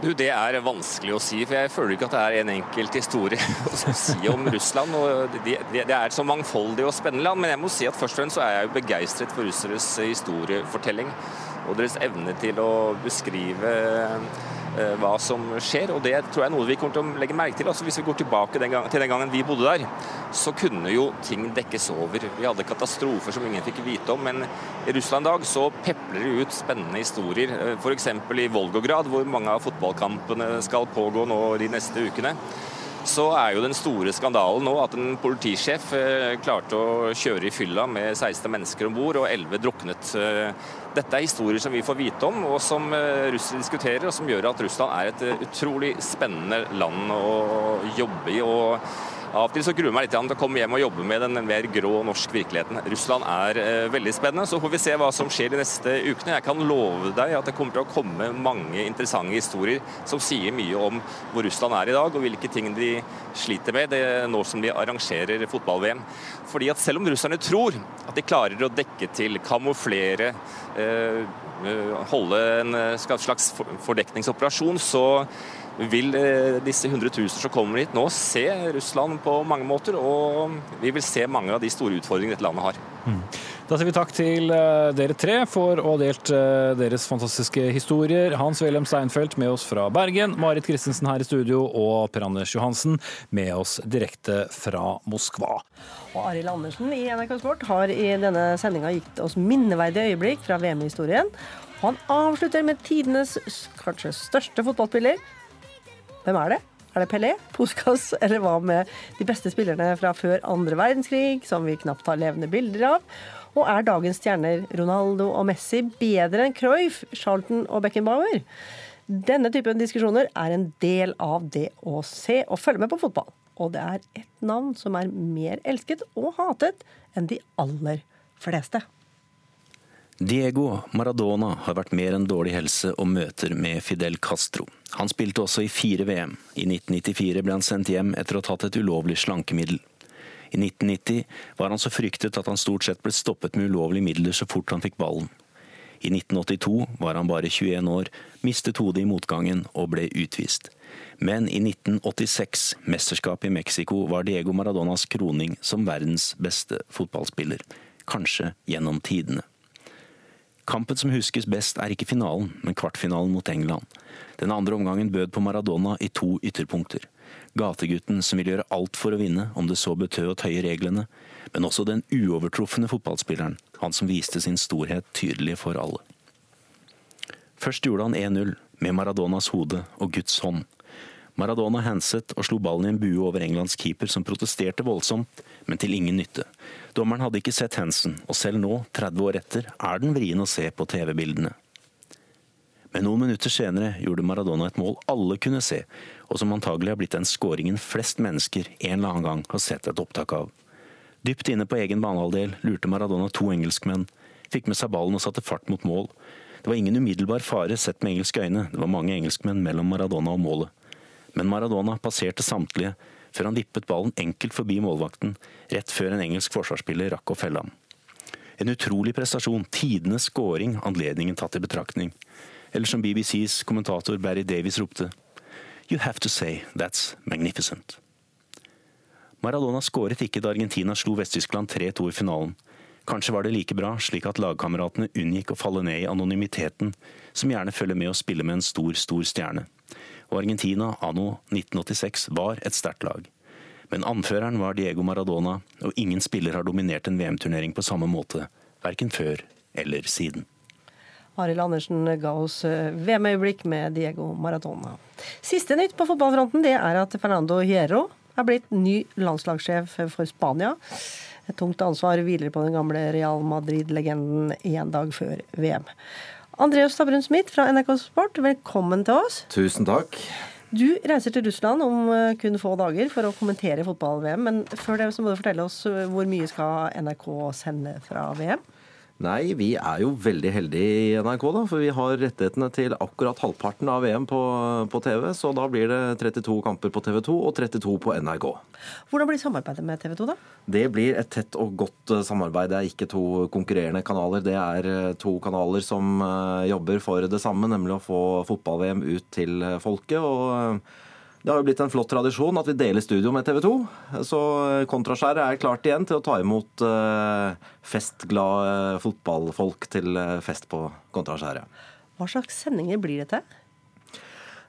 Du, Det er vanskelig å si, for jeg føler ikke at det er en enkelt historie (laughs) å si om Russland. og det, er et så mangfoldig og spennende land, men jeg må si at først og fremst så er jeg jo begeistret for russeres historiefortelling og deres evne til å beskrive hva som skjer. og Det tror jeg er noe vi kommer til å legge merke til. Altså Hvis vi går tilbake den gang, til den gangen vi bodde der, så kunne jo ting dekkes over. Vi hadde katastrofer som ingen fikk vite om, men i Russland i dag så pepler det ut spennende historier. Eh, F.eks. i Volgograd, hvor mange av fotballkampene skal pågå nå de neste ukene så er jo den store skandalen nå at en politisjef eh, klarte å kjøre i fylla med 16 mennesker om bord og 11 druknet. Dette er historier som vi får vite om, og som eh, russere diskuterer, og som gjør at Russland er et eh, utrolig spennende land å jobbe i. og av og til så gruer jeg meg litt til å komme hjem og jobbe med den mer grå norsk virkeligheten. Russland er eh, veldig spennende, så får vi se hva som skjer de neste ukene. Jeg kan love deg at det kommer til å komme mange interessante historier som sier mye om hvor Russland er i dag, og hvilke ting de sliter med det nå som de arrangerer fotball-VM. Fordi at Selv om russerne tror at de klarer å dekke til, kamuflere, eh, eh holde en eh, slags fordekningsoperasjon, så vil eh, disse 100 000 som kommer hit nå se Russland på mange måter, og vi vil se mange av de store utfordringene dette landet har. Mm. Da sier vi takk til eh, dere tre for å ha delt eh, deres fantastiske historier. Hans Wilhelm Steinfeld med oss fra Bergen, Marit Christensen her i studio og Per Anders Johansen med oss direkte fra Moskva. Og Arild Andersen i NRK Sport har i denne sendinga gitt oss minneverdige øyeblikk fra VM-historien. Han avslutter med tidenes kanskje største fotballspiller, hvem er det? Er det Pelé, Puskas, eller hva med de beste spillerne fra før andre verdenskrig, som vi knapt har levende bilder av? Og er dagens stjerner Ronaldo og Messi bedre enn Cruyff, Charlton og Beckenbauer? Denne typen diskusjoner er en del av det å se og følge med på fotball. Og det er ett navn som er mer elsket og hatet enn de aller fleste. Diego Maradona har vært mer enn dårlig helse og møter med Fidel Castro. Han spilte også i fire VM. I 1994 ble han sendt hjem etter å ha tatt et ulovlig slankemiddel. I 1990 var han så fryktet at han stort sett ble stoppet med ulovlige midler så fort han fikk ballen. I 1982 var han bare 21 år, mistet hodet i motgangen og ble utvist. Men i 1986, mesterskapet i Mexico, var Diego Maradonas kroning som verdens beste fotballspiller. Kanskje gjennom tidene. Kampen som huskes best er ikke finalen, men kvartfinalen mot England. Den andre omgangen bød på Maradona i to ytterpunkter. Gategutten som ville gjøre alt for å vinne, om det så betød å tøye reglene, men også den uovertrufne fotballspilleren, han som viste sin storhet tydelig for alle. Først gjorde han 1-0, med Maradonas hode og Guds hånd. Maradona handset og slo ballen i en bue over Englands keeper, som protesterte voldsomt, men til ingen nytte. Dommeren hadde ikke sett Hansen, og selv nå, 30 år etter, er den vrien å se på TV-bildene. Men noen minutter senere gjorde Maradona et mål alle kunne se, og som antagelig har blitt den skåringen flest mennesker en eller annen gang har sett et opptak av. Dypt inne på egen banehalvdel lurte Maradona to engelskmenn, fikk med seg ballen og satte fart mot mål. Det var ingen umiddelbar fare sett med engelske øyne, det var mange engelskmenn mellom Maradona og målet men Maradona passerte samtlige før han vippet ballen enkelt forbi målvakten, rett før en engelsk forsvarsspiller rakk å felle ham. En utrolig prestasjon, tidenes scoring, anledningen tatt i betraktning. Eller som BBCs kommentator Barry Davies ropte You have to say that's magnificent. Maradona skåret ikke da Argentina slo Vest-Tyskland 3-2 i finalen. Kanskje var det like bra, slik at lagkameratene unngikk å falle ned i anonymiteten, som gjerne følger med å spille med en stor, stor stjerne og Argentina anno 1986 var et sterkt lag. Men anføreren var Diego Maradona, og ingen spiller har dominert en VM-turnering på samme måte, verken før eller siden. Arild Andersen ga oss eh, VM-øyeblikk med Diego Maradona. Siste nytt på fotballfronten det er at Fernando Hierro er blitt ny landslagssjef for Spania. Et tungt ansvar hviler på den gamle Real Madrid-legenden én dag før VM. Andreas Stabrun Smith fra NRK Sport, velkommen til oss. Tusen takk. Du reiser til Russland om eh, kun få dager for å kommentere fotball-VM. Men før det så må du fortelle oss eh, hvor mye skal NRK sende fra VM? Nei, vi er jo veldig heldige i NRK, da. For vi har rettighetene til akkurat halvparten av VM på, på TV. Så da blir det 32 kamper på TV 2 og 32 på NRK. Hvordan blir samarbeidet med TV 2, da? Det blir et tett og godt eh, samarbeid. Det er ikke to konkurrerende kanaler. Det er eh, to kanaler som eh, jobber for det samme, nemlig å få fotball-VM ut til folket. og det har jo blitt en flott tradisjon at vi deler studio med TV 2. Så Kontraskjæret er klart igjen til å ta imot uh, festglade fotballfolk til fest på Kontraskjæret. Hva slags sendinger blir det til?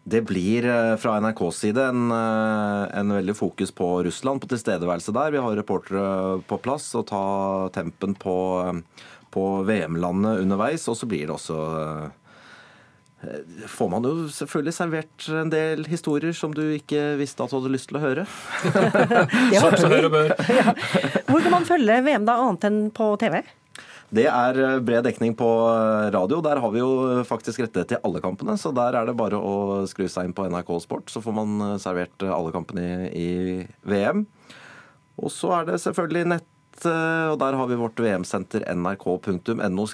Det blir fra NRKs side en, en, veldig fokus på Russland, på tilstedeværelse der. Vi har reportere på plass og ta tempen på, på VM-landet underveis. Og så blir det også får man jo selvfølgelig servert en del historier som du ikke visste at du hadde lyst til å høre. (laughs) høre bør. (laughs) ja. Hvor kan man følge VM da, annet enn på TV? Det er eh, bred dekning på eh, radio. Der har vi jo faktisk rettighet til alle kampene. Så der er det bare å skru seg inn på NRK Sport, så får man eh, servert alle kampene i VM. Og så er det selvfølgelig nett Eh, og Der har vi vårt VM-senter nrk.no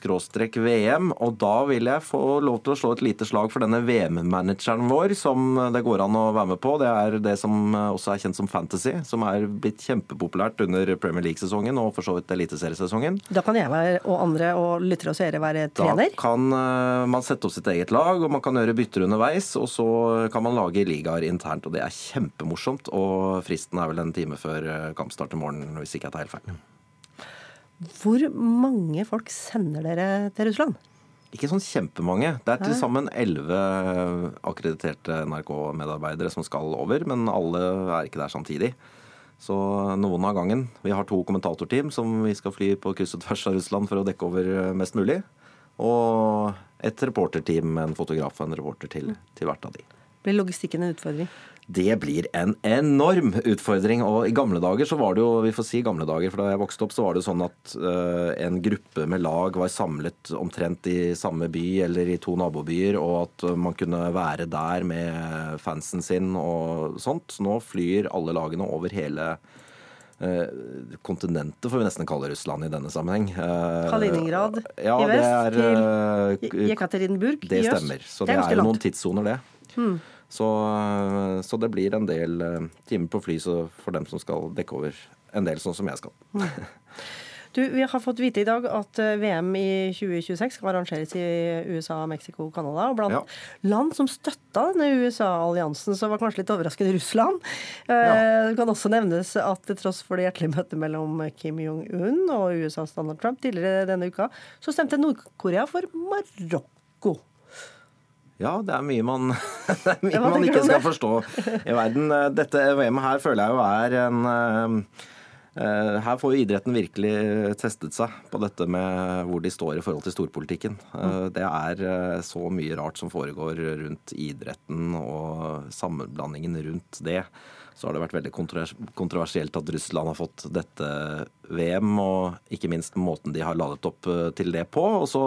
VM. Og da vil jeg få lov til å slå et lite slag for denne VM-manageren vår, som det går an å være med på. Det er det som også er kjent som Fantasy, som er blitt kjempepopulært under Premier League-sesongen og for så vidt eliteseriesesongen. Da kan jeg være, og andre og lyttere og seere være trener? Da kan eh, man sette opp sitt eget lag, og man kan gjøre bytter underveis. Og så kan man lage ligaer internt, og det er kjempemorsomt. Og fristen er vel en time før eh, kampstart i morgen, hvis ikke jeg tar helt feil. Hvor mange folk sender dere til Russland? Ikke sånn kjempemange. Det er til sammen elleve akkrediterte NRK-medarbeidere som skal over, men alle er ikke der samtidig. Så noen av gangen. Vi har to kommentatorteam som vi skal fly på kryss og tvers av Russland for å dekke over mest mulig. Og et reporterteam med en fotograf og en reporter til, til hvert av de. Blir logistikken en utfordring? Det blir en enorm utfordring. Og i gamle dager så var det jo, vi får si gamle dager, for da jeg vokste opp så var det jo sånn at uh, en gruppe med lag var samlet omtrent i samme by eller i to nabobyer, og at man kunne være der med fansen sin og sånt. Nå flyr alle lagene over hele uh, kontinentet, får vi nesten kalle Russland i denne sammenheng. Uh, Kaliningrad ja, i vest er, til Jekaterinburg i øst. Det stemmer. Så det, det er, jo noen tidssoner, det. Hmm. Så, så, det blir en del eh, timer på fly for dem som skal dekke over en del, sånn som jeg skal. (laughs) Du, Vi har fått vite i dag at eh, VM i 2026 skal arrangeres i USA, Mexico og Canada. Og blant ja. land som støtta denne USA-alliansen, så var kanskje litt overraskende Russland. Eh, ja. Det kan også nevnes at til tross for det hjertelige møtet mellom Kim Jong-un og USAs Donald Trump tidligere denne uka, så stemte Nord-Korea for Marokko. Ja, det er mye man, (laughs) er mye man ikke skal forstå i verden. Dette VM-et her føler jeg jo er en uh, her får jo idretten virkelig testet seg på dette med hvor de står i forhold til storpolitikken. Uh, det er så mye rart som foregår rundt idretten og sammenblandingen rundt det. Så har det vært veldig kontroversielt at Russland har fått dette VM, og ikke minst måten de har ladet opp til det på. Og så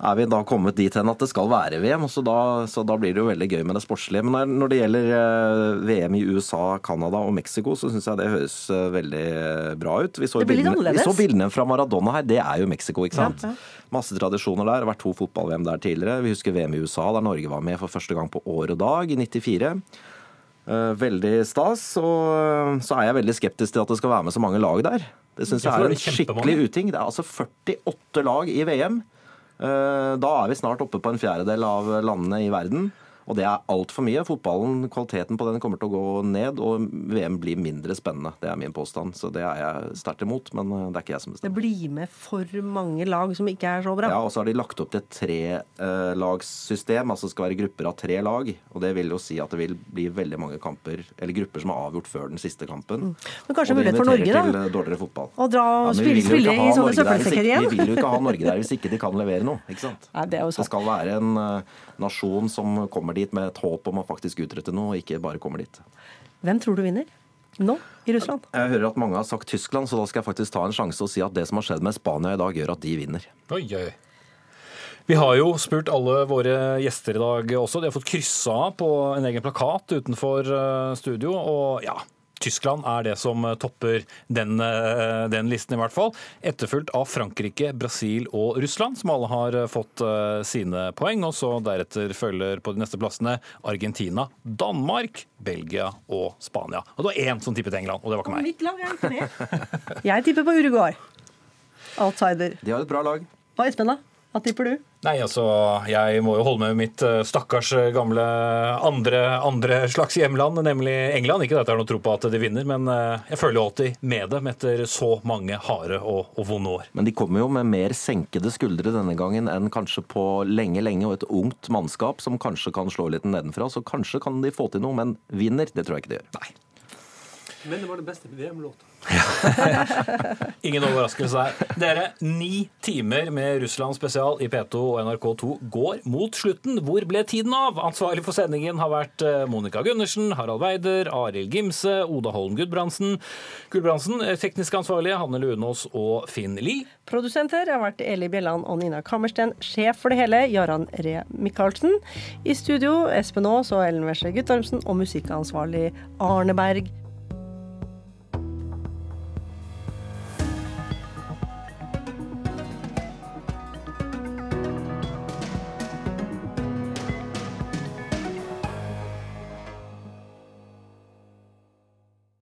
er vi da kommet dit hen at det skal være VM. Så da, så da, blir det jo veldig gøy med det sportslige. Men når det gjelder eh, VM i USA, Canada og Mexico, så syns jeg det høres eh, veldig eh, bra ut. Vi så, bildene, vi så bildene fra Maradona her. Det er jo Mexico, ikke sant? Ja, ja. Masse tradisjoner der. Det har vært to fotball-VM der tidligere. Vi husker VM i USA, der Norge var med for første gang på år og dag, i 94. Veldig stas. Og så er jeg veldig skeptisk til at det skal være med så mange lag der. Det syns jeg er en skikkelig uting. Det er altså 48 lag i VM. Eh, da er vi snart oppe på en fjerdedel av landene i verden. Og det er altfor mye. Fotballen, Kvaliteten på den kommer til å gå ned, og VM blir mindre spennende. Det er min påstand. Så det er jeg sterkt imot, men eh, det er ikke jeg som bestemmer. Det blir med for mange lag som ikke er så bra? Ja, og så har de lagt opp til et trelagssystem. Altså det skal være grupper av tre lag. Og det vil jo si at det vil bli veldig mange kamper, eller grupper som er avgjort før den siste kampen. Mm. Men kanskje mulighet for Norge, da? Og inviterer til dårligere fotball. Og dra og ja, spille, spille i sånne søppelsekker igjen? Vi vil jo ikke ha Norge der hvis ikke de kan levere noe. ikke sant? (laughs) Nei, det, det skal være en nasjon som kommer dit med et håp om å faktisk utrette noe, og ikke bare kommer dit. Hvem tror du vinner? Nå i Russland? Jeg hører at mange har sagt Tyskland, så da skal jeg faktisk ta en sjanse og si at det som har skjedd med Spania i dag, gjør at de vinner. Oi, oi. Vi har jo spurt alle våre gjester i dag også. De har fått kryssa på en egen plakat utenfor eh, studio. Og ja, Tyskland er det som topper den, eh, den, listen, i hvert fall. Etterfulgt av Frankrike, Brasil og Russland, som alle har fått eh, sine poeng. Og så deretter følger på de neste plassene Argentina, Danmark, Belgia og Spania. Og det var én som tippet England, og det var ikke meg. Mitt lag er ikke det. (laughs) Jeg tipper på Uruguay. Outsider. De har et bra lag. Hva Espen, da? Hva tipper du? Nei, altså, Jeg må jo holde med mitt eh, stakkars eh, gamle andre, andre slags hjemland, nemlig England. Ikke at jeg har noe tro på at de vinner, men eh, jeg føler jo alltid med dem etter så mange harde og, og vonde år. Men de kommer jo med mer senkede skuldre denne gangen enn kanskje på lenge, lenge, og et ungt mannskap som kanskje kan slå litt nedenfra. Så kanskje kan de få til noe, men vinner, det tror jeg ikke de gjør. Nei. Men det var den beste VM-låta. (laughs) Ingen overraskelse her. Dere, ni timer med Russland spesial i P2 og NRK2 går mot slutten. Hvor ble tiden av? Ansvarlig for sendingen har vært eh, Monica Gundersen, Harald Weider, Arild Gimse, Oda Holm Gudbrandsen. Gudbrandsen, eh, teknisk ansvarlige Hanne Lunås og Finn Lie. Produsenter har vært Eli Bjelland og Nina Kammersten. Sjef for det hele, Jaran Ree Michaelsen. I studio Espen Aas og Ellen Wesje Guttormsen. Og musikkansvarlig Arne Berg.